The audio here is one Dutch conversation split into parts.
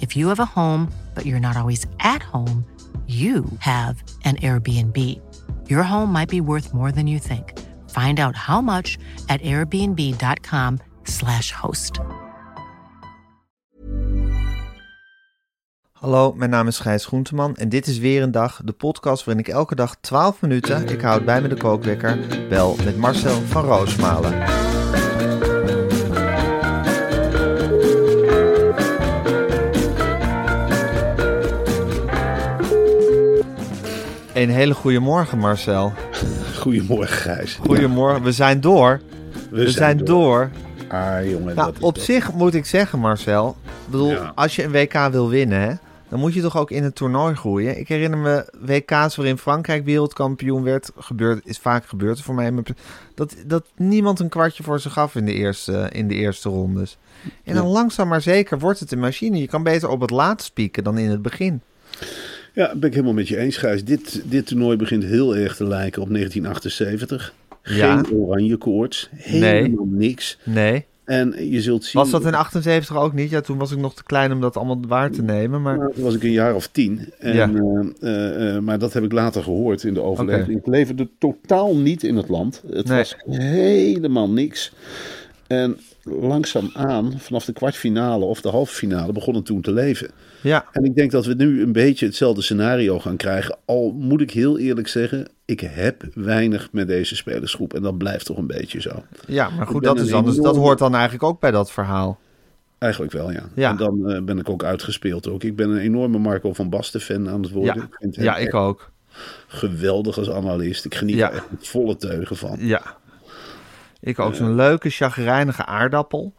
If you have a home, but you're not always at home, you have an Airbnb. Your home might be worth more than you think. Find out how much at airbnb.com/slash host. Hallo, mijn naam is Gijs Groenteman en dit is weer een dag, de podcast waarin ik elke dag 12 minuten, ik houd bij me de kookwekker, bel met Marcel van Roosmalen. Een hele goede morgen, Marcel. Goedemorgen, Gijs. Goedemorgen, we zijn door. We, zijn, door. Ah, jongen. Nou, dat op dat. zich moet ik zeggen, Marcel. Ik bedoel, Ja. als je een WK wil winnen, hè, dan moet je toch ook in het toernooi groeien. Ik herinner me WK's waarin Frankrijk wereldkampioen werd. Gebeurd, is vaak gebeurd voor mij. Dat, dat niemand een kwartje voor ze gaf in de eerste, in de eerste rondes. En dan Ja. langzaam maar zeker wordt het een machine. Je kan beter op het laatst pieken dan in het begin. Ja, ben ik helemaal met je eens, Gijs. Dit, dit toernooi begint heel erg te lijken op 1978. Geen oranje koorts. Helemaal niks. Nee. En je zult zien... Was dat in 78 ook niet? Ja, toen was ik nog te klein om dat allemaal waar te nemen. Maar Nou, toen was ik een jaar of tien. En, Ja. eh, eh, eh, maar dat heb ik later gehoord in de overleving. Ik leefde totaal niet in het land. Het Nee. was helemaal niks. En langzaamaan, vanaf de kwartfinale of de halve finale, begon het toen te leven. Ja, En ik denk dat we nu een beetje hetzelfde scenario gaan krijgen. Al moet ik heel eerlijk zeggen, ik heb weinig met deze spelersgroep. En dat blijft toch een beetje zo. ja, maar goed, dat, is anders. dat hoort dan eigenlijk ook bij dat verhaal. Eigenlijk wel, ja. Ja. En dan eh, ben ik ook uitgespeeld ook. Ik ben een enorme Marco van Basten fan aan het worden. Ja, Ik vind hem ja ik echt ook. geweldig als analist. Ik geniet Ja. er echt volle teugen van. Ja. Ik ook. Zo'n leuke, chagrijnige aardappel.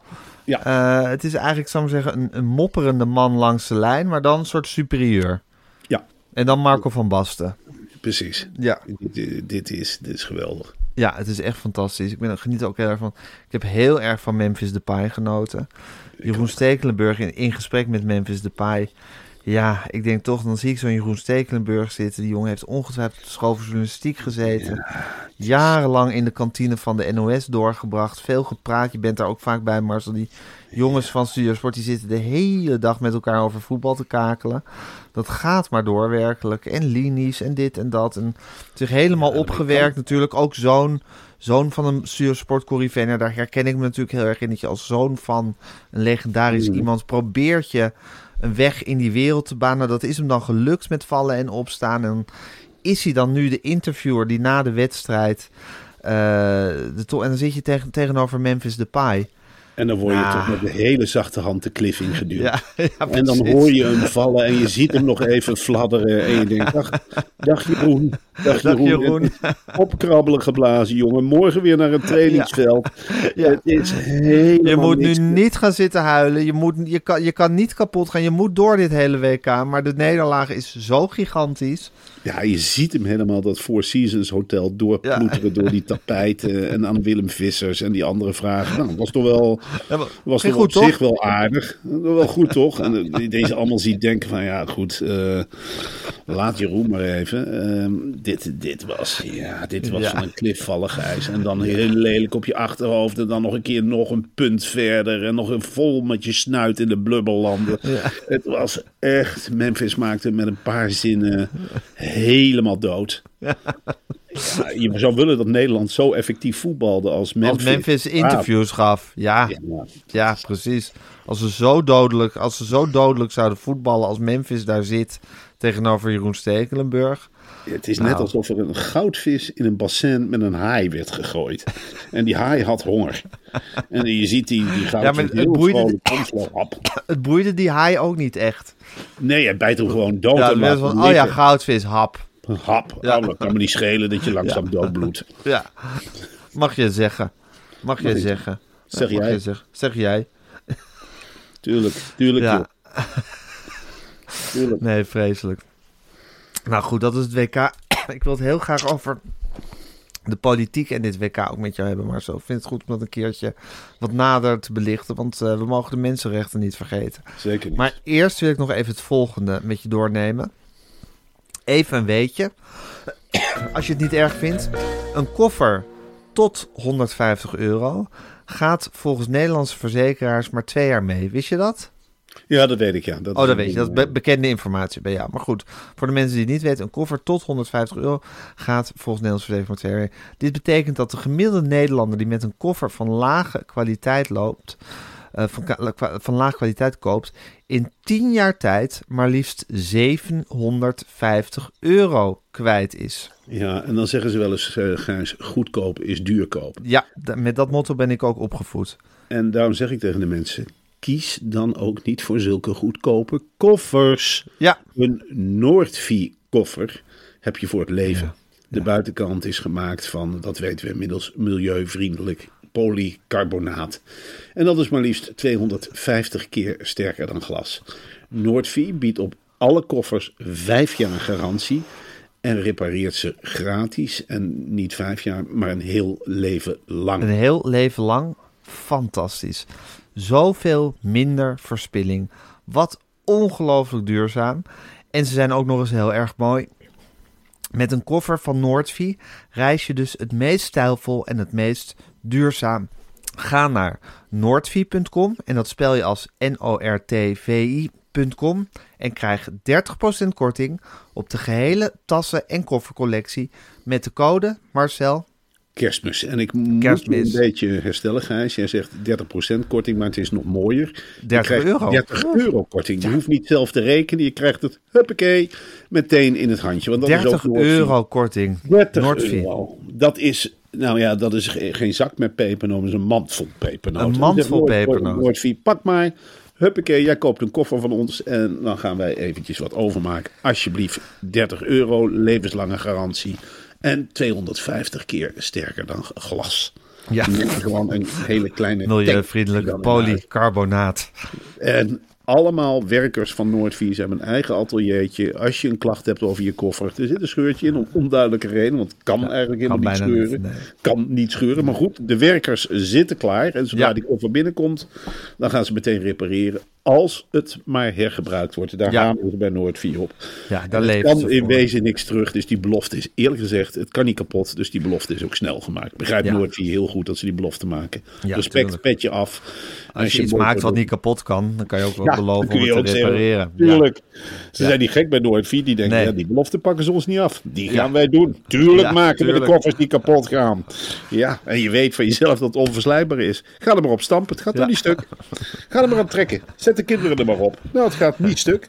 Ja. Eh, het is eigenlijk, zou ik zeggen, een, een mopperende man langs de lijn, maar dan een soort superieur. Ja, En dan Marco van Basten. precies. Ja. Dit, dit, is, dit is geweldig. Ja, het is echt fantastisch. Ik ben, geniet ook heel erg van. Ik heb heel erg van Memphis Depay genoten. Jeroen Stekelenburg in, in gesprek met Memphis Depay. Ja, ik denk toch, dan zie ik zo'n Jeroen Stekelenburg zitten. Die jongen heeft ongetwijfeld op de school voor journalistiek gezeten. Jarenlang in de kantine van de NOS doorgebracht. Veel gepraat. Je bent daar ook vaak bij, Marcel. Die jongens van Studiosport die zitten de hele dag met elkaar over voetbal te kakelen. Dat gaat maar door, werkelijk. En linies en dit en dat. En zich helemaal opgewerkt. Natuurlijk ook zoon, zoon van een Studiosport corrivee. Daar herken ik me natuurlijk heel erg in. Dat je als zoon van een legendarisch iemand probeert je een weg in die wereld te banen. Dat is hem dan gelukt met vallen en opstaan. En is hij dan nu de interviewer die na de wedstrijd... eh, de en dan zit je tegen, tegenover Memphis Depay. En dan word je Ja. toch met een hele zachte hand de cliff ingeduwd. Ja, ja, En dan hoor je hem vallen en je ziet hem nog even fladderen. En je denkt, dag, dag Jeroen. Dag Dag Jeroen. Jeroen. Opkrabbelen geblazen, jongen. Morgen weer naar het trainingsveld. Ja. Het is helemaal Je moet nu niet gaan zitten huilen. Je, moet, je, kan, je kan niet kapot gaan. Je moet door dit hele WK. Maar de nederlaag is zo gigantisch. Ja, je ziet hem helemaal dat Four Seasons Hotel doorploeteren door die tapijten. En aan Willem Vissers en die andere vragen. Nou, was toch wel, Ja, was toch goed, op toch? zich wel aardig. Wel goed, toch? En eh, deze allemaal ziet denken van, ja, goed. eh, Laat Jeroen maar even. Ehm, dit, dit was, ja, dit was Ja. van een klifvallig Gijs. En dan heel lelijk op je achterhoofd. En dan nog een keer nog een punt verder. En nog een vol met je snuit in de blubberlanden. Het was echt... Memphis maakte met een paar zinnen helemaal dood. Ja, je zou willen dat Nederland zo effectief voetbalde als Memphis. Als Memphis interviews gaf. Ja, Ja, ja, precies. Als ze, zo dodelijk, als ze zo dodelijk zouden voetballen als Memphis daar zit tegenover Jeroen Stekelenburg. Het is net Nou. alsof er een goudvis in een bassin met een haai werd gegooid. En die haai had honger. En je ziet die, die goudvis Ja, maar het heel boeide-. Het boeide die haai ook niet echt. Nee, hij bijt hem gewoon dood. Ja, en van, oh ja, goudvis, hap. Hap. Ja. Oh, dat kan me niet schelen dat je langzaam doodbloedt. Ja, mag je zeggen. Mag je zeggen. Zeg Ja, mag jij. je. Zeg jij. Tuurlijk, tuurlijk. Ja. joh. Tuurlijk. Nee, vreselijk. Nou goed, dat is het WK. Ik wil het heel graag over de politiek en dit WK ook met jou hebben, maar zo. Ik vind het goed om dat een keertje wat nader te belichten, want eh, we mogen de mensenrechten niet vergeten. Zeker niet. Maar eerst wil ik nog even het volgende met je doornemen. Even een weetje. Als je het niet erg vindt. Een koffer tot 150 euro gaat volgens Nederlandse verzekeraars maar twee jaar mee. Wist je dat? Ja, dat weet ik, ja. Oh, is dat weet je. Dat is be- bekende informatie bij jou. Maar goed, voor de mensen die het niet weten, een koffer tot 150 euro gaat volgens Nederlandse verzekering maar twee jaar mee. Dit betekent dat de gemiddelde Nederlander die met een koffer van lage kwaliteit loopt, van, ka- kwa- van lage kwaliteit koopt, in 10 jaar tijd maar liefst 750 euro kwijt is. Ja, en dan zeggen ze wel eens, eh Gijs, goedkoop is duur kopen. Ja, met dat motto ben ik ook opgevoed. En daarom zeg ik tegen de mensen, kies dan ook niet voor zulke goedkope koffers. Ja, Een Noordvie-koffer heb je voor het leven. De buitenkant is gemaakt van, dat weten we inmiddels, milieuvriendelijk polycarbonaat. En dat is maar liefst 250 keer sterker dan glas. Noordvie biedt op alle koffers vijf jaar garantie en repareert ze gratis. En niet vijf jaar, maar een heel leven lang. Een heel leven lang. Fantastisch. Zoveel minder verspilling. Wat ongelooflijk duurzaam. En ze zijn ook nog eens heel erg mooi. Met een koffer van Noordvie reis je dus het meest stijlvol en het meest duurzaam. Ga naar noordvie.com en dat spel je als N-O-R-T-V-I.com en krijg 30% korting op de gehele tassen- en koffercollectie met de code Marcel Kerstmis. En ik moet een beetje herstellen, Gijs. Jij zegt 30% korting, maar het is nog mooier. Je 30 krijgt euro. 30 euro korting. Je hoeft niet zelf te rekenen. Je krijgt het, huppakee, meteen in het handje. Want dat is 30 ook Noordvie. euro korting. 30 Noordvie. euro. Dat is, nou ja, dat is ge- geen zak met pepernoten, dat is een mand vol pepernoten. Een mand vol Noord- pepernoten. Noordvie, pak maar. Huppakee, jij koopt een koffer van ons en dan gaan wij eventjes wat overmaken. Alsjeblieft, 30 euro, levenslange garantie. En 250 keer sterker dan glas. Ja. Gewoon een hele kleine Milieuvriendelijk polycarbonaat. En allemaal werkers van Noordvies hebben een eigen ateliertje. Als je een klacht hebt over je koffer. Er zit een scheurtje in om onduidelijke reden. Want het kan eigenlijk helemaal kan niet scheuren. nee. Kan niet scheuren. Maar goed, de werkers zitten klaar. En zodra Ja. die koffer binnenkomt, dan gaan ze meteen repareren. Als het maar hergebruikt wordt. Daar Ja. gaan we bij Noordvie op. Ja, daar kan in voor. wezen niks terug. Dus die belofte is eerlijk gezegd, het kan niet kapot. Dus die belofte is ook snel gemaakt. Begrijpt Ja. Noordvie heel goed dat ze die belofte maken. Ja, Respect, tuurlijk. petje af. Als je iets maakt wat niet kapot kan, dan kan je ook wel beloven om het te zeggen, repareren. Tuurlijk. Ze zijn niet gek bij Noordvie. Die denken, Nee. ja, die belofte pakken ze ons niet af. Die gaan wij doen. Tuurlijk maken we de koffers die kapot gaan. Ja, en je weet van jezelf dat het onverslijkbaar is. Ga er maar op stampen. Het gaat toch niet stuk. Ga er maar aan trekken. Zet de kinderen er maar op. Nou, het gaat niet stuk.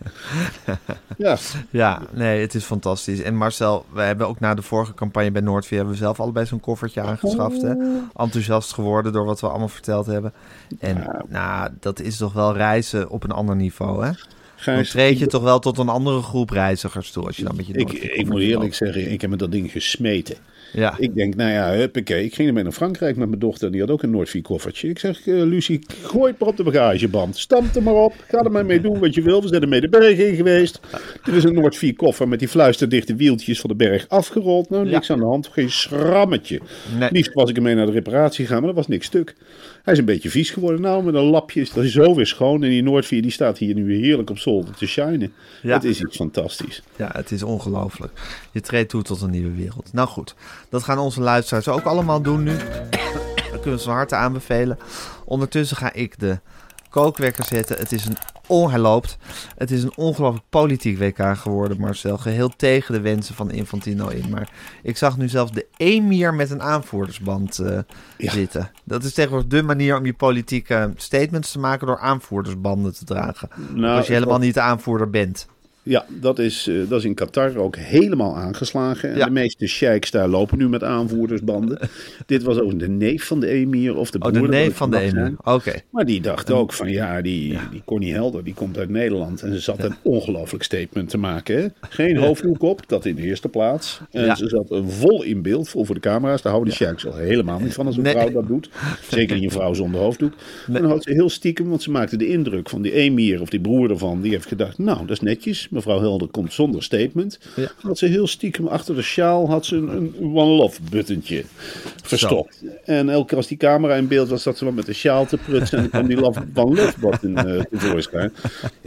Ja, Ja, nee, het is fantastisch. En Marcel, we hebben ook na de vorige campagne bij Noordveer... hebben we zelf allebei zo'n koffertje aangeschaft. Hè? Enthousiast geworden door wat we allemaal verteld hebben. En nou, dat is toch wel reizen op een ander niveau, hè? Dan Gijs, treed je toch wel tot een andere groep reizigers toe... als je dan met je ik, ik moet eerlijk zeggen, ik heb met dat ding gesmeten. Ja, Ik denk, nou ja, huppakee. Ik ging ermee naar Frankrijk met mijn dochter. Die had ook een Noordvie koffertje. Ik zeg, eh, Lucie, gooi het maar op de bagageband. Stamp er maar op. Ga er maar mee doen wat je wil. We zijn er mee de berg in geweest. Er is een Noordvie koffer met die fluisterdichte wieltjes van de berg afgerold. Nou, niks aan de hand. Geen schrammetje. Nee. Liefst was ik ermee naar de reparatie gegaan, maar er was niks stuk. Hij is een beetje vies geworden. Nou, met een lapje is dat zo weer schoon. En die Noordvie die staat hier nu heerlijk op zolder te shinen. Ja. Het is iets fantastisch. Ja, het is ongelooflijk. Je treedt toe tot een nieuwe wereld. Nou goed, dat gaan onze luisteraars ook allemaal doen nu. Dat kunnen we ze van harte aanbevelen. Ondertussen ga ik de kookwekker zetten. Het is een on, hij loopt. Het is een ongelooflijk politiek WK geworden, Marcel. Geheel tegen de wensen van Infantino in. Maar ik zag nu zelfs de emir met een aanvoerdersband eh, Ja. zitten. Dat is tegenwoordig de manier om je politieke statements te maken door aanvoerdersbanden te dragen. Nou, als je helemaal niet de aanvoerder bent. Ja, dat is, eh, dat is in Qatar ook helemaal aangeslagen. En Ja. de meeste sheiks daar lopen nu met aanvoerdersbanden. Dit was ook de neef van de emir of de Oh, broer. de neef van de emir. Oké. Maar die dacht ook van ja, die, die Connie Helder, die komt uit Nederland. En ze zat een ongelooflijk statement te maken. Hè? Geen hoofddoek op, dat in de eerste plaats. En ze zat vol in beeld, vol voor de camera's. Daar houden de sheiks al helemaal niet van als een Nee. vrouw dat doet. Zeker niet een vrouw zonder hoofddoek. En dan had ze heel stiekem, want ze maakte de indruk van die emir of die broer ervan. Die heeft gedacht, nou dat is netjes. Mevrouw Helder komt zonder statement. Ja. Had ze heel stiekem achter de sjaal had ze een, een one love buttentje verstopt. En elke keer als die camera in beeld was, zat ze wat met de sjaal te prutsen. En dan kwam die love, one love button eh, tevoorschijn.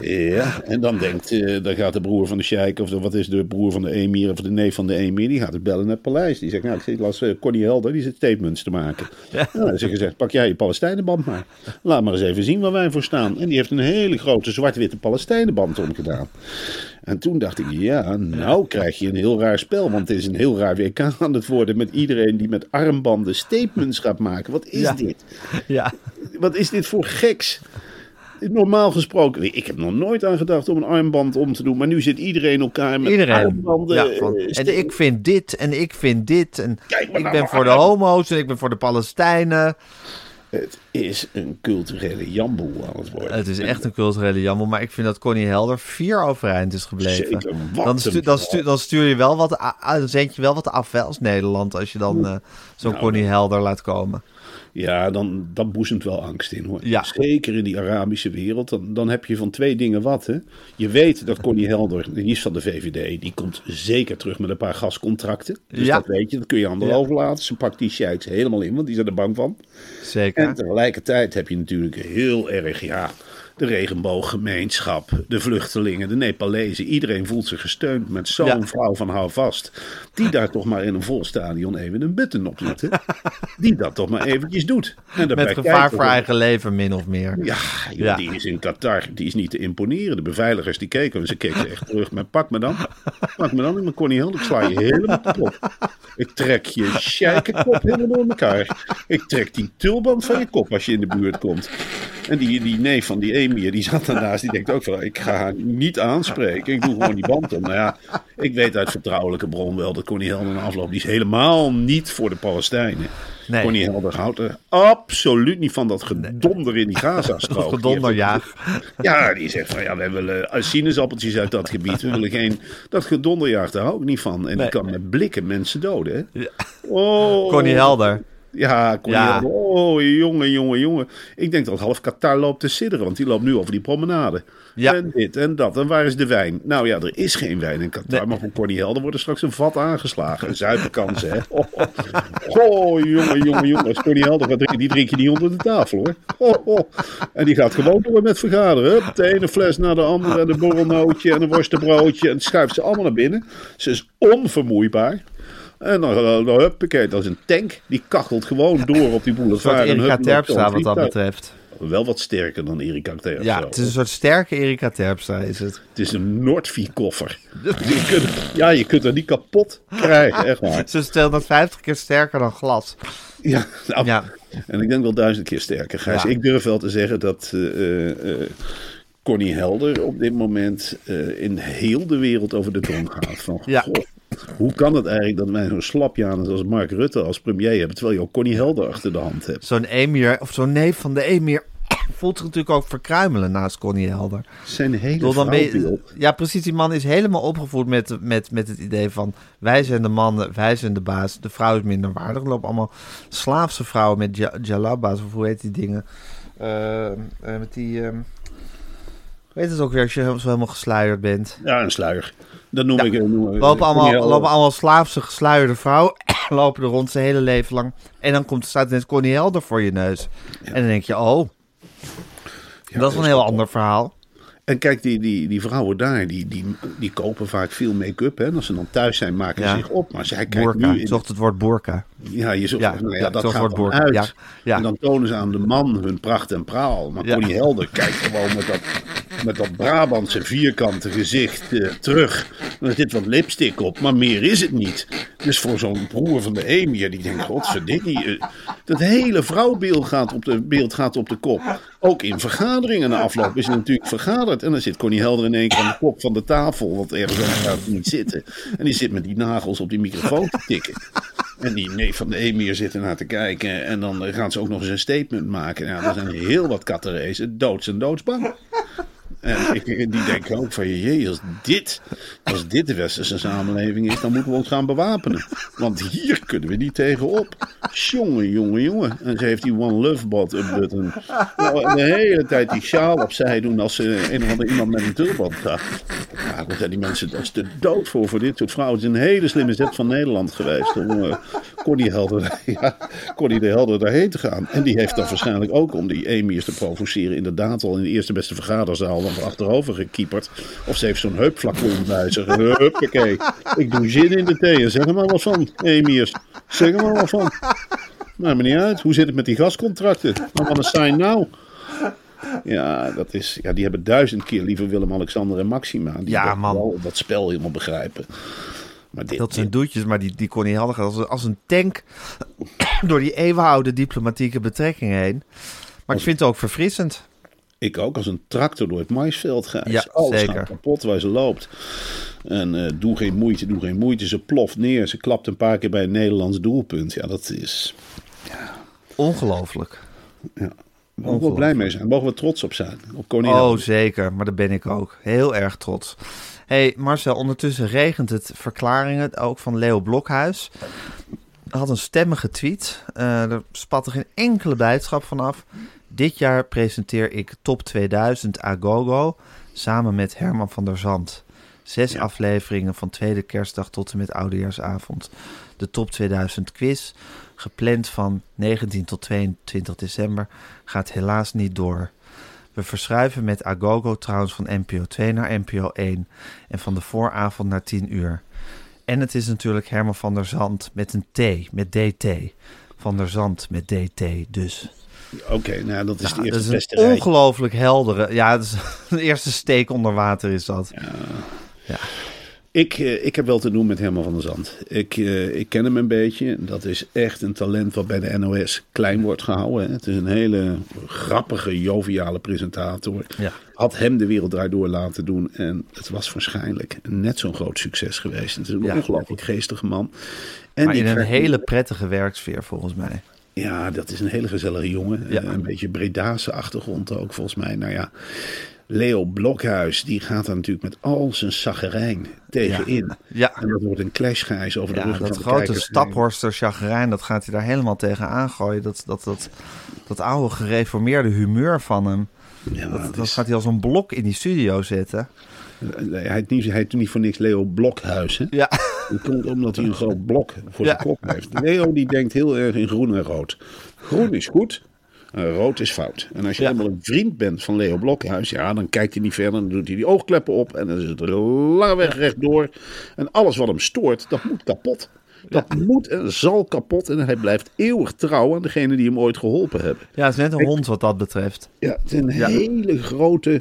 Ja, en dan denkt, eh, dan gaat de broer van de sheik, of de, wat is de broer van de emir, of de neef van de emir, die gaat het bellen naar het paleis. Die zegt, nou, ik las eh, Connie Helder, die zit statements te maken. Ja. Nou, dan is er gezegd, pak jij je Palestijnenband maar. Laat maar eens even zien waar wij voor staan. En die heeft een hele grote zwart-witte Palestijnenband omgedaan. En toen dacht ik, ja, nou krijg je een heel raar spel. Want het is een heel raar WK aan het worden met iedereen die met armbanden statements gaat maken. Wat is Ja. dit? Ja. Wat is dit voor geks? Normaal gesproken, ik heb nog nooit aan gedacht om een armband om te doen. Maar nu zit iedereen elkaar met Iedereen. armbanden. Ja, van, eh, en ik vind dit en ik vind dit. En Kijk maar ik ben voor de homo's en ik ben voor de Palestijnen. Het is een culturele jamboel aan het worden. Het is echt een culturele jammer. Maar ik vind dat Connie Helder vier overeind is gebleven. Zeker, dan, stu- dan, stu- dan stuur je wel wat, dan zend je wel wat af als Nederland. Als je dan eh, zo'n Nou, Connie Helder laat komen. Ja, dan, dat boezemt wel angst in hoor. Ja. Zeker in die Arabische wereld. Dan, dan heb je van twee dingen wat. Hè. Je weet dat Connie Helder, die is van de VVD, die komt zeker terug met een paar gascontracten. Dus Ja. dat weet je, dat kun je Ja. overlaten. Ze pakt die sheiks helemaal in, want die zijn er bang van. Zeker. En tegelijkertijd heb je natuurlijk heel erg, ja, de regenbooggemeenschap, de vluchtelingen, de Nepalezen. Iedereen voelt zich gesteund met zo'n Ja. vrouw van hou vast. Die daar toch maar in een vol stadion even een button op doet. hè. Die dat toch maar eventjes doet. En Met gevaar voor eigen leven, min of meer. ja, joh, Ja. die is in Qatar. Die is niet te imponeren. De beveiligers die keken. Ze keken echt terug. Maar pak me dan. Pak me dan. Ik ben Connie. Ik sla je helemaal kapot. Ik trek je kop helemaal door elkaar. Ik trek die tulband van je kop als je in de buurt komt. En die, die neef van die emir, die zat daarnaast. Die denkt ook van, ik ga haar niet aanspreken. Ik doe gewoon die band om. Nou ja, ik weet uit vertrouwelijke bron wel dat Connie Helder na afloop... die is helemaal niet voor de Palestijnen. Nee. Connie Helder houdt er absoluut niet van dat gedonder in die Gaza-strook. Of gedonderjaag. Ja, die zegt van ja, wij willen uh, sinaasappeltjes uit dat gebied. We willen geen. Dat gedonderjaag, daar hou ik niet van. En Nee. die kan met blikken mensen doden. Hè? Ja. Oh, Connie Helder. Ja, Ja. Oh, jongen, jongen, jongen. Ik denk dat half Qatar loopt te sidderen, want die loopt nu over die promenade. Ja. En dit en dat. En waar is de wijn? Nou ja, er is geen wijn in Qatar. Nee. Maar voor Connie Helder wordt er straks een vat aangeslagen. Een zuipenkansen, hè? Oh, oh. jongen, jongen, jongen. Als Connie Helder gaat drinken, die drink je niet onder de tafel, hoor. Oh, oh. En die gaat gewoon door met vergaderen. Hup, de ene fles naar de andere. En een borrelnootje en een worstenbroodje. En schuift ze allemaal naar binnen. Ze is onvermoeibaar. En dan, dan, dan huppakee, dat is een tank. Die kachelt gewoon door op die Een boulevard. soort En Erika Terpstra wat dat vliegtuig. betreft. Wel wat sterker dan Erika Terpstra. Ja, het is een soort sterke Erika Terpstra is het. Het is een Noordvie-koffer. Je kunt, ja, je kunt er niet kapot krijgen, echt waar. Ze is 250 keer sterker dan glas. Ja, nou, Ja. En ik denk wel duizend keer sterker. Gijs, Ja. ik durf wel te zeggen dat eh, Connie Helder op dit moment in heel de wereld over de tong gaat. Van, Ja. Hoe kan het eigenlijk dat wij zo'n slapjanus als Mark Rutte als premier hebben, terwijl je ook Connie Helder achter de hand hebt? Zo'n emir, of zo'n neef van de emir, voelt zich natuurlijk ook verkruimelen naast Connie Helder. Zijn hele dan je- ja, precies. Die man is helemaal opgevoed met, met, met het idee van... wij zijn de mannen, wij zijn de baas. De vrouw is minder waardig. Er lopen allemaal slaafse vrouwen met ja- jalabba's, of hoe heet die dingen? Eh, met die... ehm, weet het ook weer als je zo helemaal gesluierd bent. Ja, een sluier. Dat noem Ja. ik... eh, Noem, Lopen allemaal, lopen allemaal slaafse gesluierde vrouwen. lopen er rond zijn hele leven lang. En dan komt, staat ineens Connie Helder voor je neus. En dan denk je, oh... dat is een heel ander verhaal. En kijk, die, die, die vrouwen daar, die, die, die kopen vaak veel make-up. Hè. En als ze dan thuis zijn, maken ze Ja. zich op. Maar zij kijkt Boerka. nu... Ik zocht het woord boerka. Ja, je Ja, nou ja, dat gaat boer- uit. ja. En dan tonen ze aan de man hun pracht en praal. Maar. Connie Helder kijkt gewoon met dat, met dat Brabantse vierkante gezicht eh, terug. Er zit wat lipstick op, maar meer is het niet. Dus voor zo'n broer van de Emir, die denkt, godverdikkie. eh, Dat hele vrouwbeeld gaat, op de, beeld gaat op de kop. Ook in vergaderingen na afloop is het natuurlijk vergaderd. En dan zit Connie Helder in één keer aan de kop van de tafel. Want ergens anders gaat niet zitten. En die zit met die nagels op die microfoon te tikken. En die neef van de Emir zit ernaar te kijken. En dan eh, gaan ze ook nog eens een statement maken. Ja, er zijn heel wat kattenrezen doods en doodsbang. En ik, die denken ook van, jee, als dit, als dit de westerse samenleving is, dan moeten we ons gaan bewapenen. Want hier kunnen we niet tegenop. Jongen, jongen, jongen. En ze heeft die One Love button. Nou, de hele tijd die sjaal opzij doen als ze een of ander iemand met een tulband gaat. Ja, zijn die mensen, dat is de dood voor, voor dit soort vrouwen. Het is een hele slimme zet van Nederland geweest om Connie, Helder, ja, Connie de Helder daarheen te gaan. En die heeft dan waarschijnlijk ook, om die emirs te provoceren, inderdaad al in de eerste beste vergaderzaal van achterover gekieperd. Of ze heeft zo'n heupflacon bij zich. Huppakee. Ik doe zin in de thee. En zeg er maar wat van, emirs. Zeg er maar wat van. Maakt me niet uit. Hoe zit het met die gascontracten? Nou, wat een sign nou. Ja, dat is, ja, die hebben duizend keer liever Willem-Alexander en Maxima. Die Ja, man. wel dat spel helemaal begrijpen. Maar dit, Dat zijn doetjes, maar die, die Connie Helder gaat als, als een tank door die eeuwenoude diplomatieke betrekkingen heen. Maar ik vind het ook verfrissend. ik ook als een tractor door het maisveld ga. Ja, Alles zeker. gaat kapot waar ze loopt. En eh, doe geen moeite, doe geen moeite. Ze ploft neer. Ze klapt een paar keer bij een Nederlands doelpunt. Ja, dat is... Ongelooflijk. Ja. Mogen we wel blij mee zijn. Daar mogen we trots op zijn. Op Oh, zeker. Maar daar ben ik ook. Heel erg trots. Hey, Marcel, ondertussen regent het verklaringen, ook van Leo Blokhuis. Had een stemmige tweet. Eh, er spatte geen enkele blijdschap vanaf. Dit jaar presenteer ik Top 2000 Agogo samen met Herman van der Zand. Zes afleveringen van tweede kerstdag tot en met oudejaarsavond. De Top 2000 quiz, gepland van 19 tot 22 december, gaat helaas niet door. We verschuiven met Agogo trouwens van NPO 2 naar NPO 1 en van de vooravond naar 10 uur. En het is natuurlijk Herman van der Zand met een T, met DT. Van der Zand met DT, dus. Oké, nou ja, dat is Ja, de dat eerste is beste een ongelooflijk heldere. Ja, dat is de eerste steek onder water is dat. Ik, eh, ik heb wel te doen met Herman van der Zand. Ik, eh, ik ken hem een beetje. Dat is echt een talent wat bij de NOS klein wordt gehouden. hè. Het is een hele grappige, joviale presentator. Ja. Had hem de wereld daardoor laten doen. En het was waarschijnlijk net zo'n groot succes geweest. Het is een Ja. ongelooflijk geestige man. En Maar in een hele prettige werksfeer volgens mij. Ja, dat is een hele gezellige jongen. Ja. Eh, Een beetje Bredaanse achtergrond ook, volgens mij. Nou ja, Leo Blokhuis, die gaat daar natuurlijk met al zijn zaggerijn tegenin. Ja. En dat wordt een clash, Gijs, over de Ja, dat van de grote kijkers. staphorster chagrijn, dat gaat hij daar helemaal tegen aangooien. Dat, dat, dat, dat oude gereformeerde humeur van hem, Ja, dat, dat dat is- gaat hij als een blok in die studio zetten. hij, heet niet, hij heet niet voor niks Leo Blokhuis. Hè? Ja, Dat komt omdat hij een groot blok voor Ja. zijn kop heeft. Leo die denkt heel erg in groen en rood. Groen is goed, en rood is fout. En als je Ja. helemaal een vriend bent van Leo Blokhuis, ja, dan kijkt hij niet verder. Dan doet hij die oogkleppen op en dan is het lange weg rechtdoor. En alles wat hem stoort, dat moet kapot. Dat moet en zal kapot. En hij blijft eeuwig trouw aan degene die hem ooit geholpen hebben. ja het is net een hond wat dat betreft. Ja, het is een hele grote.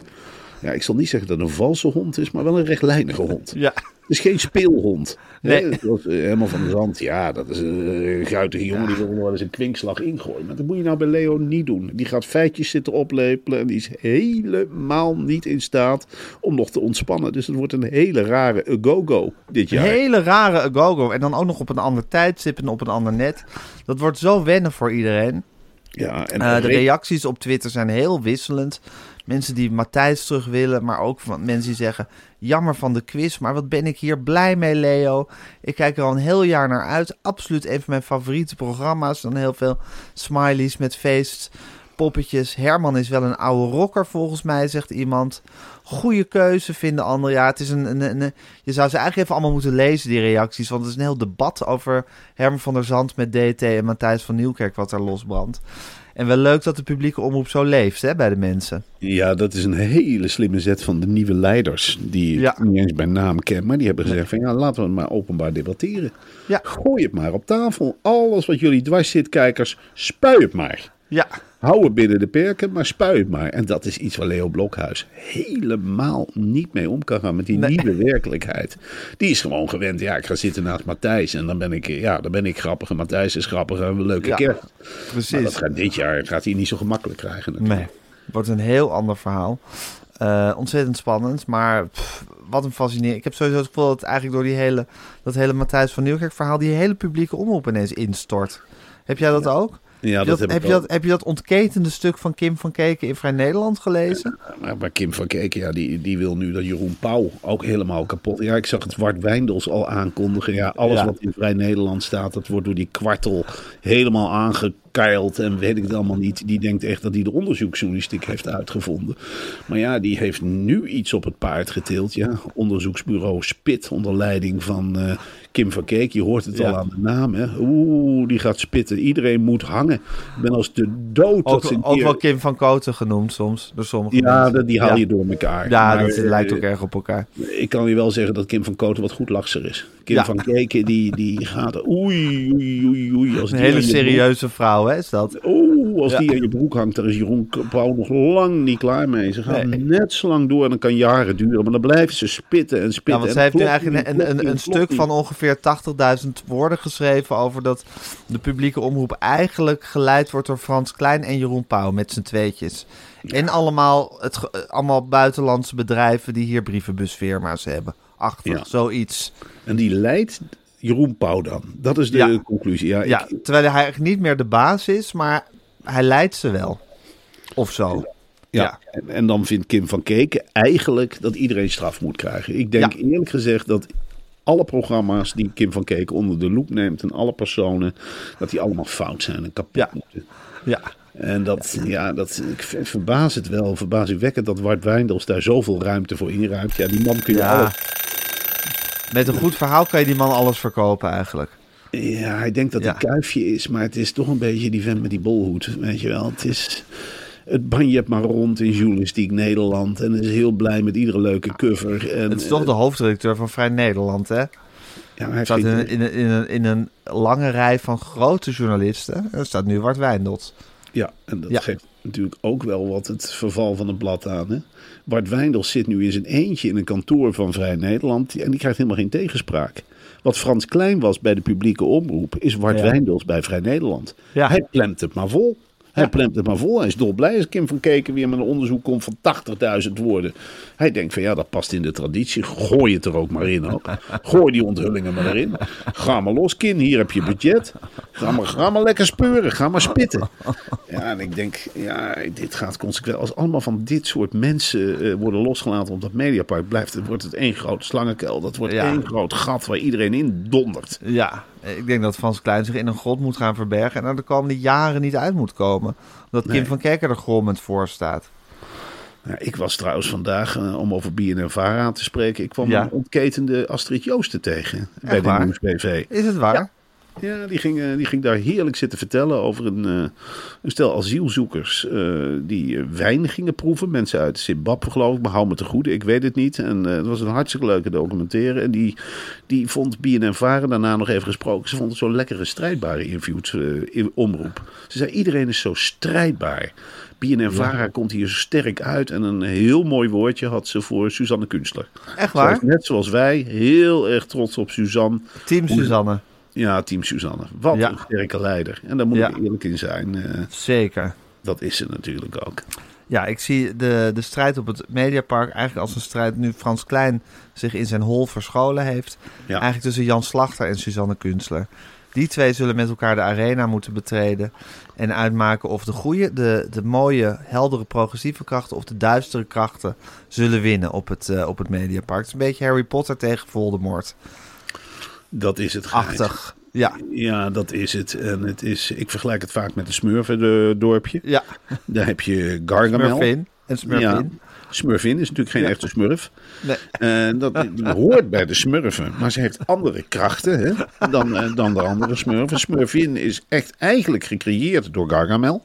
Ja, ik zal niet zeggen dat het een valse hond is, maar wel een rechtlijnige hond. Ja, Het is geen speelhond. Nee. Dat eh, helemaal van de rand. Ja, dat is een guitige jongen die wil wel eens een kwinkslag ingooien. Maar dat moet je nou bij Leo niet doen. Die gaat feitjes zitten oplepelen en die is helemaal niet in staat om nog te ontspannen. Dus het wordt een hele rare go-go dit een jaar. hele rare agogo. En dan ook nog op een ander tijdstip en op een ander net. Dat wordt zo wennen voor iedereen. Ja, en Eh, de Re- reacties op Twitter zijn heel wisselend. Mensen die Matthijs terug willen, maar ook van mensen die zeggen... jammer van de quiz, maar wat ben ik hier blij mee, Leo. Ik kijk er al een heel jaar naar uit. Absoluut een van mijn favoriete programma's. Dan heel veel smileys met feest, poppetjes. Herman is wel een oude rocker volgens mij, zegt iemand. Goede keuze, vinden anderen. Ja, het is een, je zou ze eigenlijk even allemaal moeten lezen, die reacties. Want het is een heel debat over Herman van der Zand met DT en Matthijs van Nieuwkerk wat er losbrandt. En wel leuk dat de publieke omroep zo leeft hè, bij de mensen. Ja, dat is een hele slimme zet van de nieuwe leiders. Die ik Ja. niet eens bij naam ken. Maar die hebben gezegd van ja, laten we het maar openbaar debatteren. Ja. Gooi het maar op tafel. Alles wat jullie dwars zit, kijkers, spui het maar. Ja, Hou het binnen de perken, maar spui het maar. En dat is iets waar Leo Blokhuis helemaal niet mee om kan gaan met die Nee. nieuwe werkelijkheid. Die is gewoon gewend. Ja, ik ga zitten naast Matthijs en dan ben ik, ja, dan ben ik grappig. En Matthijs is grappig en een leuke Ja. Maar precies. dat gaat dit jaar gaat hij niet zo gemakkelijk krijgen. natuurlijk. Nee, wordt een heel ander verhaal. Eh, ontzettend spannend, maar pff, wat een fascinerend. Ik heb sowieso het gevoel dat eigenlijk door die hele, dat hele Matthijs van Nieuwkerk verhaal die hele publieke omroep ineens instort. Heb jij dat ook? Ja, Heb je dat heb je dat, heb je dat ontketende stuk van Kim van Keken in Vrij Nederland gelezen? Maar, maar Kim van Keken, ja, die, die wil nu dat Jeroen Pauw ook helemaal kapot. Ja, ik zag het Wart Wijndels al aankondigen. Ja, alles Ja. wat in Vrij Nederland staat, dat wordt door die kwartel helemaal aangekeild. En weet ik het allemaal niet. Die denkt echt dat hij de onderzoeksjournalistiek heeft uitgevonden. Maar ja, die heeft nu iets op het paard getild. Ja, onderzoeksbureau Spit onder leiding van eh, Kim van Keek. Je hoort het Ja. al aan de naam. Hè? Oeh, die gaat spitten. Iedereen moet hangen. Ik ben als de dood. dat Ook, ze ook wel Kim van Koten genoemd soms, door sommige Ja, mensen. dat- die haal ja. je door elkaar. Ja, Maar, dat eh, lijkt ook erg op elkaar. Ik kan je wel zeggen dat Kim van Koten wat goed lachser is. Kim Ja. van Keken, die, die gaat... Oei, oei, oei, oei. Als Een hele serieuze vrouw, hè, is dat? Oeh, als die aan je broek hangt, daar is Jeroen Pauw nog lang niet klaar mee. Ze gaat Nee. net zo lang door en dan kan jaren duren. Maar dan blijft ze spitten en spitten. Ja, want zij heeft nu eigenlijk een, een, een klopt stuk van ongeveer 80.000 woorden geschreven over dat de publieke omroep eigenlijk geleid wordt door Frans Klein en Jeroen Pauw met z'n tweetjes. En allemaal, het, eh, allemaal buitenlandse bedrijven die hier brievenbusfirma's hebben. Achter, Ja. zoiets. En die leidt Jeroen Pauw dan. Dat is de Ja. conclusie. Ja, Ja, ik- terwijl hij eigenlijk niet meer de baas is, maar hij leidt ze wel. Of zo. Ja, Ja. En, en dan vindt Kim van Keken eigenlijk dat iedereen straf moet krijgen. Ik denk Ja. eerlijk gezegd dat alle programma's die Kim van Keken onder de loep neemt en alle personen, dat die allemaal fout zijn en kapot Ja. moeten. Ja. En dat, ja, dat, ik ver- verbaas het wel, verbazingwekkend dat Wart Wijndels daar zoveel ruimte voor inruimt. Ja, die man kun je Ja. alles... Met een goed verhaal kan je die man alles verkopen eigenlijk. Ja, hij denkt dat Ja. hij kuifje is, maar het is toch een beetje die vent met die bolhoed, weet je wel. Het is... Het banjet maar rond in journalistiek Nederland. En is heel blij met iedere leuke cover. En, Het is toch de hoofdredacteur van Vrij Nederland, hè? Ja, maar hij staat in geen- een, in, een, in, een, in een lange rij van grote journalisten. En er staat nu Wart Wijndels. Ja, en dat Ja. geeft natuurlijk ook wel wat het verval van het blad aan. Hè? Bart Wijndels zit nu in zijn eentje in een kantoor van Vrij Nederland en die krijgt helemaal geen tegenspraak. Wat Frans Klein was bij de publieke omroep, is Bart Ja. Wijndels bij Vrij Nederland. Ja. Hij plemt het maar vol. Hij Ja. plemt het maar vol. Hij is dolblij als Kim van Keken weer met een onderzoek komt van 80.000 woorden. Hij denkt van ja, dat past in de traditie. Gooi het er ook maar in. Ook. Gooi die onthullingen maar erin. Ga maar los, Kin. Hier heb je budget. Ga maar, ga maar lekker speuren. Ga maar spitten. Ja, en ik denk, ja, dit gaat consequent. Als allemaal van dit soort mensen eh, worden losgelaten op dat mediapark, blijft het, wordt het één groot slangenkuil. Dat wordt Ja. één groot gat waar iedereen in dondert. Ja, ik denk dat Frans Klein zich in een grot moet gaan verbergen... en er de komende jaren niet uit moet komen. Dat Kim Nee. van Kerker er grommend voor staat. Ja, ik was trouwens vandaag, eh, om over BNNVARA te spreken, ik kwam Ja. een ontketende Astrid Joosten tegen bij de waar? Nieuwsbv. Is het waar? Ja, die ging, eh, die ging daar heerlijk zitten vertellen over een, eh, een stel asielzoekers eh, die wijn gingen proeven. Mensen uit Zimbabwe geloof ik, maar hou me te goede, ik weet het niet. En het was een hartstikke leuke documentaire. En die, die vond BNN-Varen daarna nog even gesproken. Ze vond het zo'n lekkere strijdbare invloed, in omroep. Ze zei, iedereen is zo strijdbaar. BNN-Vara komt hier zo sterk uit. En een heel mooi woordje had ze voor Suzanne Kunstler. Echt waar? net zoals wij, heel erg trots op Suzanne. Team Suzanne. Ja, team Suzanne. Wat Ja. een sterke leider. En daar moet Ja. ik eerlijk in zijn. eh, Zeker. dat is ze natuurlijk ook. Ja, ik zie de, de strijd op het Mediapark eigenlijk als een strijd... nu Frans Klein zich in zijn hol verscholen heeft. Ja. Eigenlijk tussen Jan Slachter en Suzanne Kunstler. Die twee zullen met elkaar de arena moeten betreden. En uitmaken of de goede, de, de mooie, heldere, progressieve krachten... of de duistere krachten zullen winnen op het, eh, op het Mediapark. Het is een beetje Harry Potter tegen Voldemort. Dat is het. Gijs. Achtig. Ja, Ja, dat is het. En het is, ik vergelijk het vaak met een smurfendorpje. ja. Daar heb je Gargamel. Smurfin en Smurfin. Smurfin is natuurlijk geen echte smurf. Nee. Eh, dat hoort bij de smurfen. Maar ze heeft andere krachten hè, dan, eh, dan de andere smurfen. Smurfin is echt eigenlijk gecreëerd door Gargamel.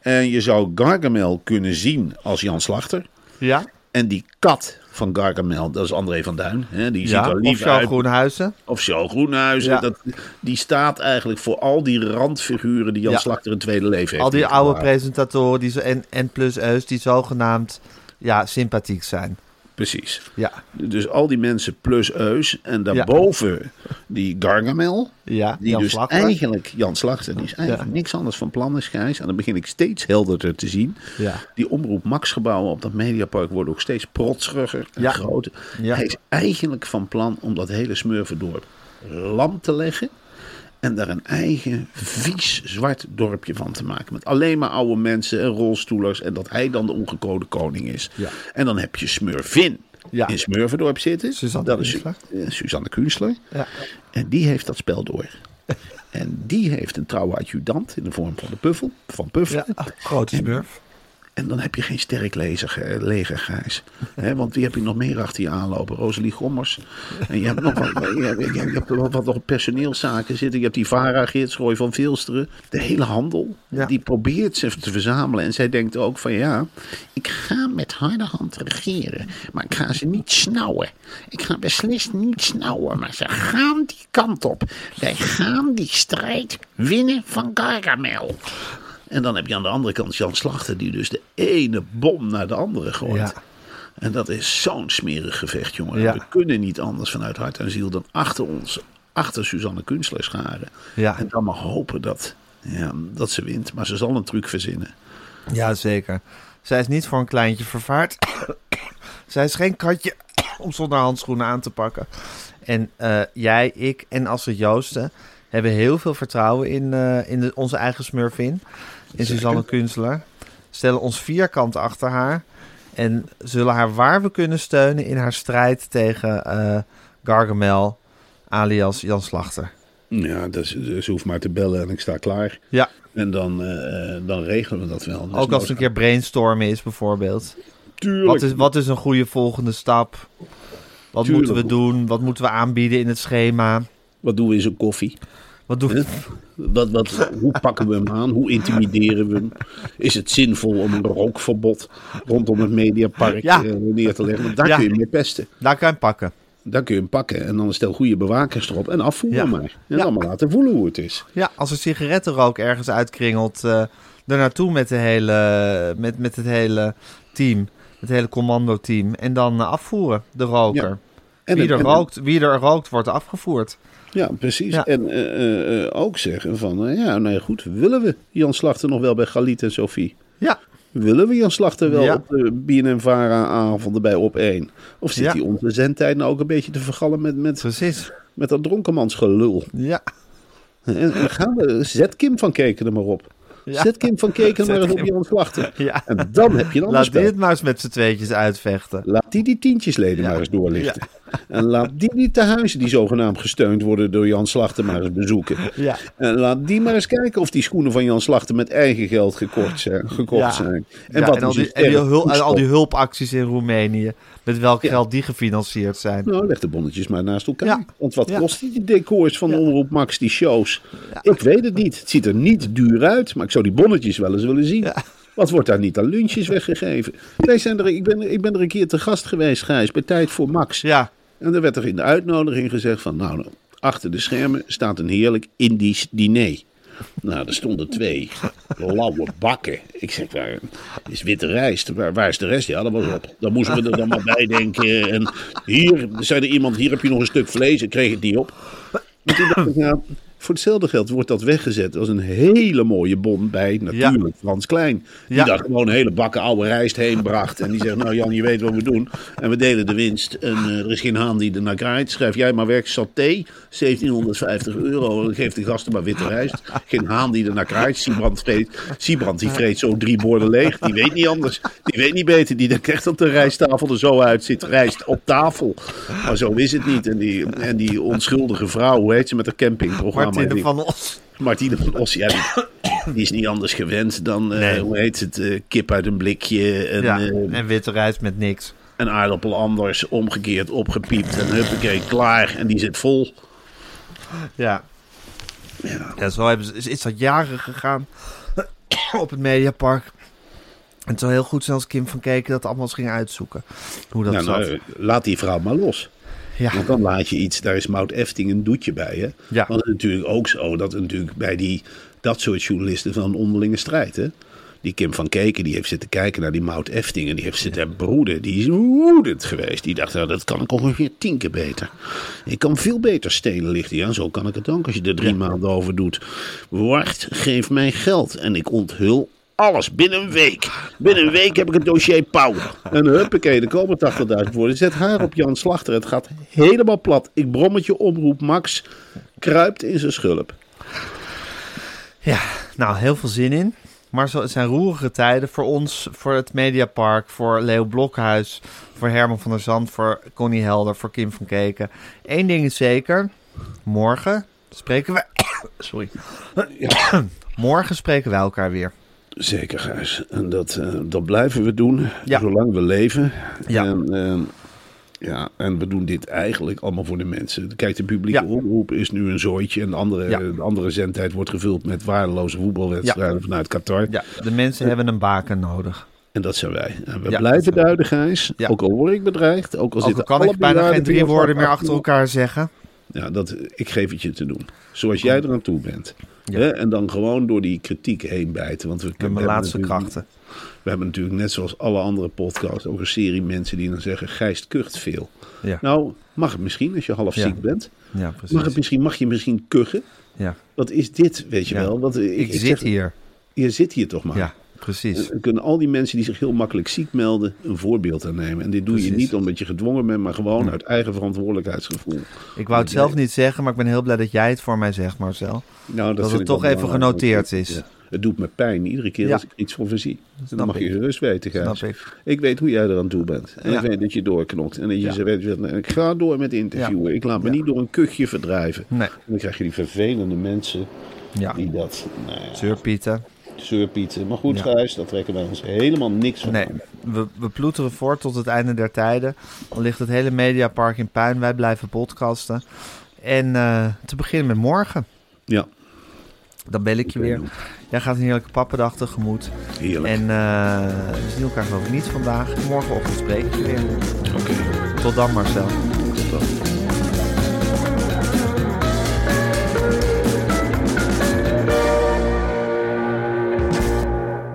En je zou Gargamel kunnen zien als Jan Slachter. Ja, En die kat van Gargamel, dat is André van Duin. Hè, die ziet ja. er of lief jouw uit. Groenhuizen. Of Sjoe Groenhuizen. Ja. Dat, die staat eigenlijk voor al die randfiguren die Jan Ja. Slachter een tweede leven heeft. Al die oude presentatoren die zo, en, en plus eus die zogenaamd ja, sympathiek zijn. Precies. Ja, Dus al die mensen plus Eus. En daarboven die Gargamel. ja. Die Jan dus Slachter. eigenlijk, Jan Slachter, die is eigenlijk Ja. niks anders van plan is, Gijs. En dan begin ik steeds helderder te zien. Ja. Die omroep Max gebouwen op dat Mediapark worden ook steeds protseriger en groter. Ja. Hij is eigenlijk van plan om dat hele smurvendorp lam te leggen. En daar een eigen vies zwart dorpje van te maken. Met alleen maar oude mensen en rolstoelers. En dat hij dan de ongekode koning is. Ja. En dan heb je Smurvin Ja. in Smurvendorp zitten. Suzanne dat is eh, Suzanne Kunstler. Ja. En die heeft dat spel door. En die heeft een trouwe adjudant in de vorm van de Puffel. Van Puffel. Ja, grote smurf. En dan heb je geen sterk leger, Gijs. Hè, want wie heb je nog meer achter je aanlopen? Rosalie Gommers. En je hebt nog wat, je, hebt- je hebt wat, wat op personeelszaken zitten. Je hebt die Vara Geerts, Roy van Vilsteren. De hele handel. Ja. Die probeert ze te verzamelen. En zij denkt ook van ja, ik ga met harde hand regeren. Maar ik ga ze niet snauwen. Ik ga beslist niet snauwen. Maar ze gaan die kant op. Wij gaan die strijd winnen van Gargamel. En dan heb je aan de andere kant Jan Slachter, die dus de ene bom naar de andere gooit. Ja. En dat is zo'n smerig gevecht, jongen. Ja. We kunnen niet anders vanuit hart en ziel dan achter ons, achter Suzanne Kunstler scharen. Ja. En dan maar hopen dat, ja, dat ze wint. Maar ze zal een truc verzinnen. Ja, zeker. Zij is niet voor een kleintje vervaard. Zij is geen katje om zonder handschoenen aan te pakken. En eh, jij, ik en Astrid Joosten hebben heel veel vertrouwen in, eh, in de, onze eigen smurfin. In Suzanne Kunstler. Stellen ons vierkant achter haar. En zullen haar waar we kunnen steunen in haar strijd tegen eh, Gargamel, alias Jan Slachter. Ja, dus, ze hoeft maar te bellen en ik sta klaar. Ja, En dan, eh, dan regelen we dat wel. Dus ook als het een keer brainstormen is bijvoorbeeld. Tuurlijk. Wat is, wat is een goede volgende stap? Wat Tuurlijk. moeten we doen? Wat moeten we aanbieden in het schema? Wat doen we in zo'n koffie? Wat doen we? Wat, wat, hoe pakken we hem aan? Hoe intimideren we hem? Is het zinvol om een rookverbod rondom het Mediapark Ja. eh, neer te leggen? Want daar Ja. kun je hem mee pesten. Daar kan je hem pakken. Daar kun je hem pakken en dan stel goede bewakers erop en afvoeren Ja. maar. En Ja. dan maar laten voelen hoe het is. Ja, als er sigarettenrook ergens uitkringelt, eh er naartoe met, de hele, met, met het hele team. Het hele commando-team. En dan eh, afvoeren, de roker. Ja. En, wie, er en- rookt, wie er rookt, wordt afgevoerd. Ja, precies. Ja. En eh, eh, eh, ook zeggen van, ja, nou ja, goed, willen we Jan Slachter nog wel bij Galit en Sophie? Ja, Willen we Jan Slachter wel Ja. op de BNN-Vara-avonden bij Op 1? Of zit Ja. hij onze zendtijd nou ook een beetje te vergallen met, met, precies. met dat dronkenmansgelul? Ja. En gaan we, zet Kim van Keken er maar op. Ja. Zet Kim van Keken maar eens op. Jan Slachter. Ja. En dan heb je ander Laat die het maar eens met z'n tweetjes uitvechten. Laat die die tientjesleden Ja. maar eens doorlichten. En laat die die tehuizen die zogenaamd gesteund worden door Jan Slachter maar eens bezoeken. Ja. En laat die maar eens kijken of die schoenen van Jan Slachter met eigen geld gekort zijn, gekocht Ja. zijn. En, wat en, al is een die, en, die al die hulpacties in Roemenië. Met welk Ja. geld die gefinancierd zijn. Nou, leg de bonnetjes maar naast elkaar. Ja. Want wat kost die decors van. Omroep Max, die shows? Ik weet het niet. Het ziet er niet duur uit, maar ik zou die bonnetjes wel eens willen zien. Wat wordt daar niet aan lunches weggegeven? Wij zijn er, ik, ben, ik ben er een keer te gast geweest, Gijs, bij Tijd voor Max. Ja, En er werd er in de uitnodiging gezegd van, nou, achter de schermen staat een heerlijk Indisch diner. Nou, er stonden twee lauwe bakken. Ik zeg, waar is witte rijst? Waar, waar is de rest? Ja, dat op. Dan moesten we er dan maar bij denken. En hier zei er iemand, hier heb je nog een stuk vlees. Ik kreeg het niet op. En toen dacht ik, nou, voor hetzelfde geld wordt dat weggezet als een hele mooie bon bij natuurlijk Frans Klein. Die Ja. daar gewoon een hele bakken oude rijst heen bracht. En die zegt, nou Jan, je weet wat we doen. En we delen de winst. En eh, er is geen haan die er naar kraait. Schrijf jij maar werk saté, 1750 euro. Dan geeft de gasten maar witte rijst. Geen haan die er naar kraait. Siebrand, vreet, Siebrand die vreet zo drie borden leeg. Die weet niet anders. Die weet niet beter. Die denkt echt dat de rijsttafel er zo uitziet. Rijst op tafel. Maar zo is het niet. En die, en die onschuldige vrouw, hoe heet ze met haar campingprogramma? Martine Die- van Os. Martine van Os, ja, die, die is niet anders gewend dan, eh, Nee. hoe heet het, eh, kip uit een blikje en, ja, eh, en witte rijst met niks. een aardappel anders, omgekeerd, opgepiept en huppakee, klaar. En die zit vol. Ja. Ja. Ja, zo hebben ze, is, is dat jaren gegaan op het Mediapark. En het zou heel goed zijn als Kim van Keken dat allemaal eens ging uitzoeken. Hoe dat Nou, zat. nou, laat die vrouw maar los. Ja. Want dan laat je iets, daar is Mout Efting een doetje bij. Hè? Ja. Want het is natuurlijk ook zo dat natuurlijk bij die, dat soort journalisten van onderlinge strijd. Hè? Die Kim van Keken die heeft zitten kijken naar die Mout Efting en die heeft zitten broeden. Die is woedend geweest. Die dacht, nou, dat kan ik ongeveer tien keer beter. Ik kan veel beter stenen lichten. Ja, zo kan ik het ook als je er drie maanden over doet. Wart, geef mij geld en ik onthul alles binnen een week. Binnen een week heb ik het dossier Pauw. En huppakee, er komen 80.000 woorden. Zet haar op Jan Slachter. Het gaat helemaal plat. Ik brommetje omroep. Max kruipt in zijn schulp. ja, nou, heel veel zin in. Maar het zijn roerige tijden voor ons, voor het Mediapark, voor Leo Blokhuis, voor Herman van der Zand, voor Connie Helder, voor Kim van Keken. Eén ding is zeker, morgen spreken we... Sorry. morgen spreken wij elkaar weer. Zeker, Gijs. En dat, eh, dat blijven we doen, Ja. zolang we leven. Ja. En, eh, ja, en we doen dit eigenlijk allemaal voor de mensen. Kijk, de publieke Ja. omroep is nu een zooitje. En de andere, Ja. de andere zendtijd wordt gevuld met waardeloze voetbalwedstrijden vanuit Qatar. Ja, de mensen hebben een baken nodig. En dat zijn wij. En we blijven duiden, Gijs. Ook al word ik bedreigd. Ook al, Ook al kan ik bijna geen drie woorden meer achter elkaar zeggen. Ja, dat, ik geef het je te doen. Zoals jij eraan toe bent. Ja. Hè? En dan gewoon door die kritiek heen bijten. Want we, mijn hebben laatste natuurlijk- krachten. We hebben natuurlijk net zoals alle andere podcasts ook een serie mensen die dan zeggen: Gijs kucht veel. Ja, Nou, mag het misschien als je half ziek bent. ja Mag, het precies. misschien, mag je misschien kuchen? Ja. Wat is dit, weet je wel? Want, eh, Ik, ik zit zeg, hier. Je zit hier toch maar. Ja, precies. Dan kunnen al die mensen die zich heel makkelijk ziek melden een voorbeeld aan nemen. En dit doe je niet omdat je gedwongen bent, maar gewoon uit eigen verantwoordelijkheidsgevoel. Ik wou het zelf niet zeggen, maar ik ben heel blij dat jij het voor mij zegt, Marcel. Nou, Dat het toch even genoteerd is. Ja. Het doet me pijn iedere keer Ja. als ik iets. En Snap dan mag je gerust weten, Gijs. Ik. Ik weet hoe jij eraan toe bent. En Ja. ik weet dat je doorknokt. En dat je zegt, weet ik ga door met interviewen. Ik laat me niet door een kuchje verdrijven. Nee. En dan krijg je die vervelende mensen Ja, die dat, nou ja, zeurpieten. Maar goed, Ja. Gijs, daar trekken wij ons helemaal niks van Nee, we, we ploeteren voort tot het einde der tijden. Dan ligt het hele Mediapark in puin. Wij blijven podcasten. En eh, te beginnen met morgen. Ja, Dan bel ik je weer. Jij gaat een heerlijke pappendag tegemoet. heerlijk. En eh, we zien elkaar geloof ik niet vandaag. Morgenochtend spreek ik je weer. Oké, Tot dan Marcel. tot dan.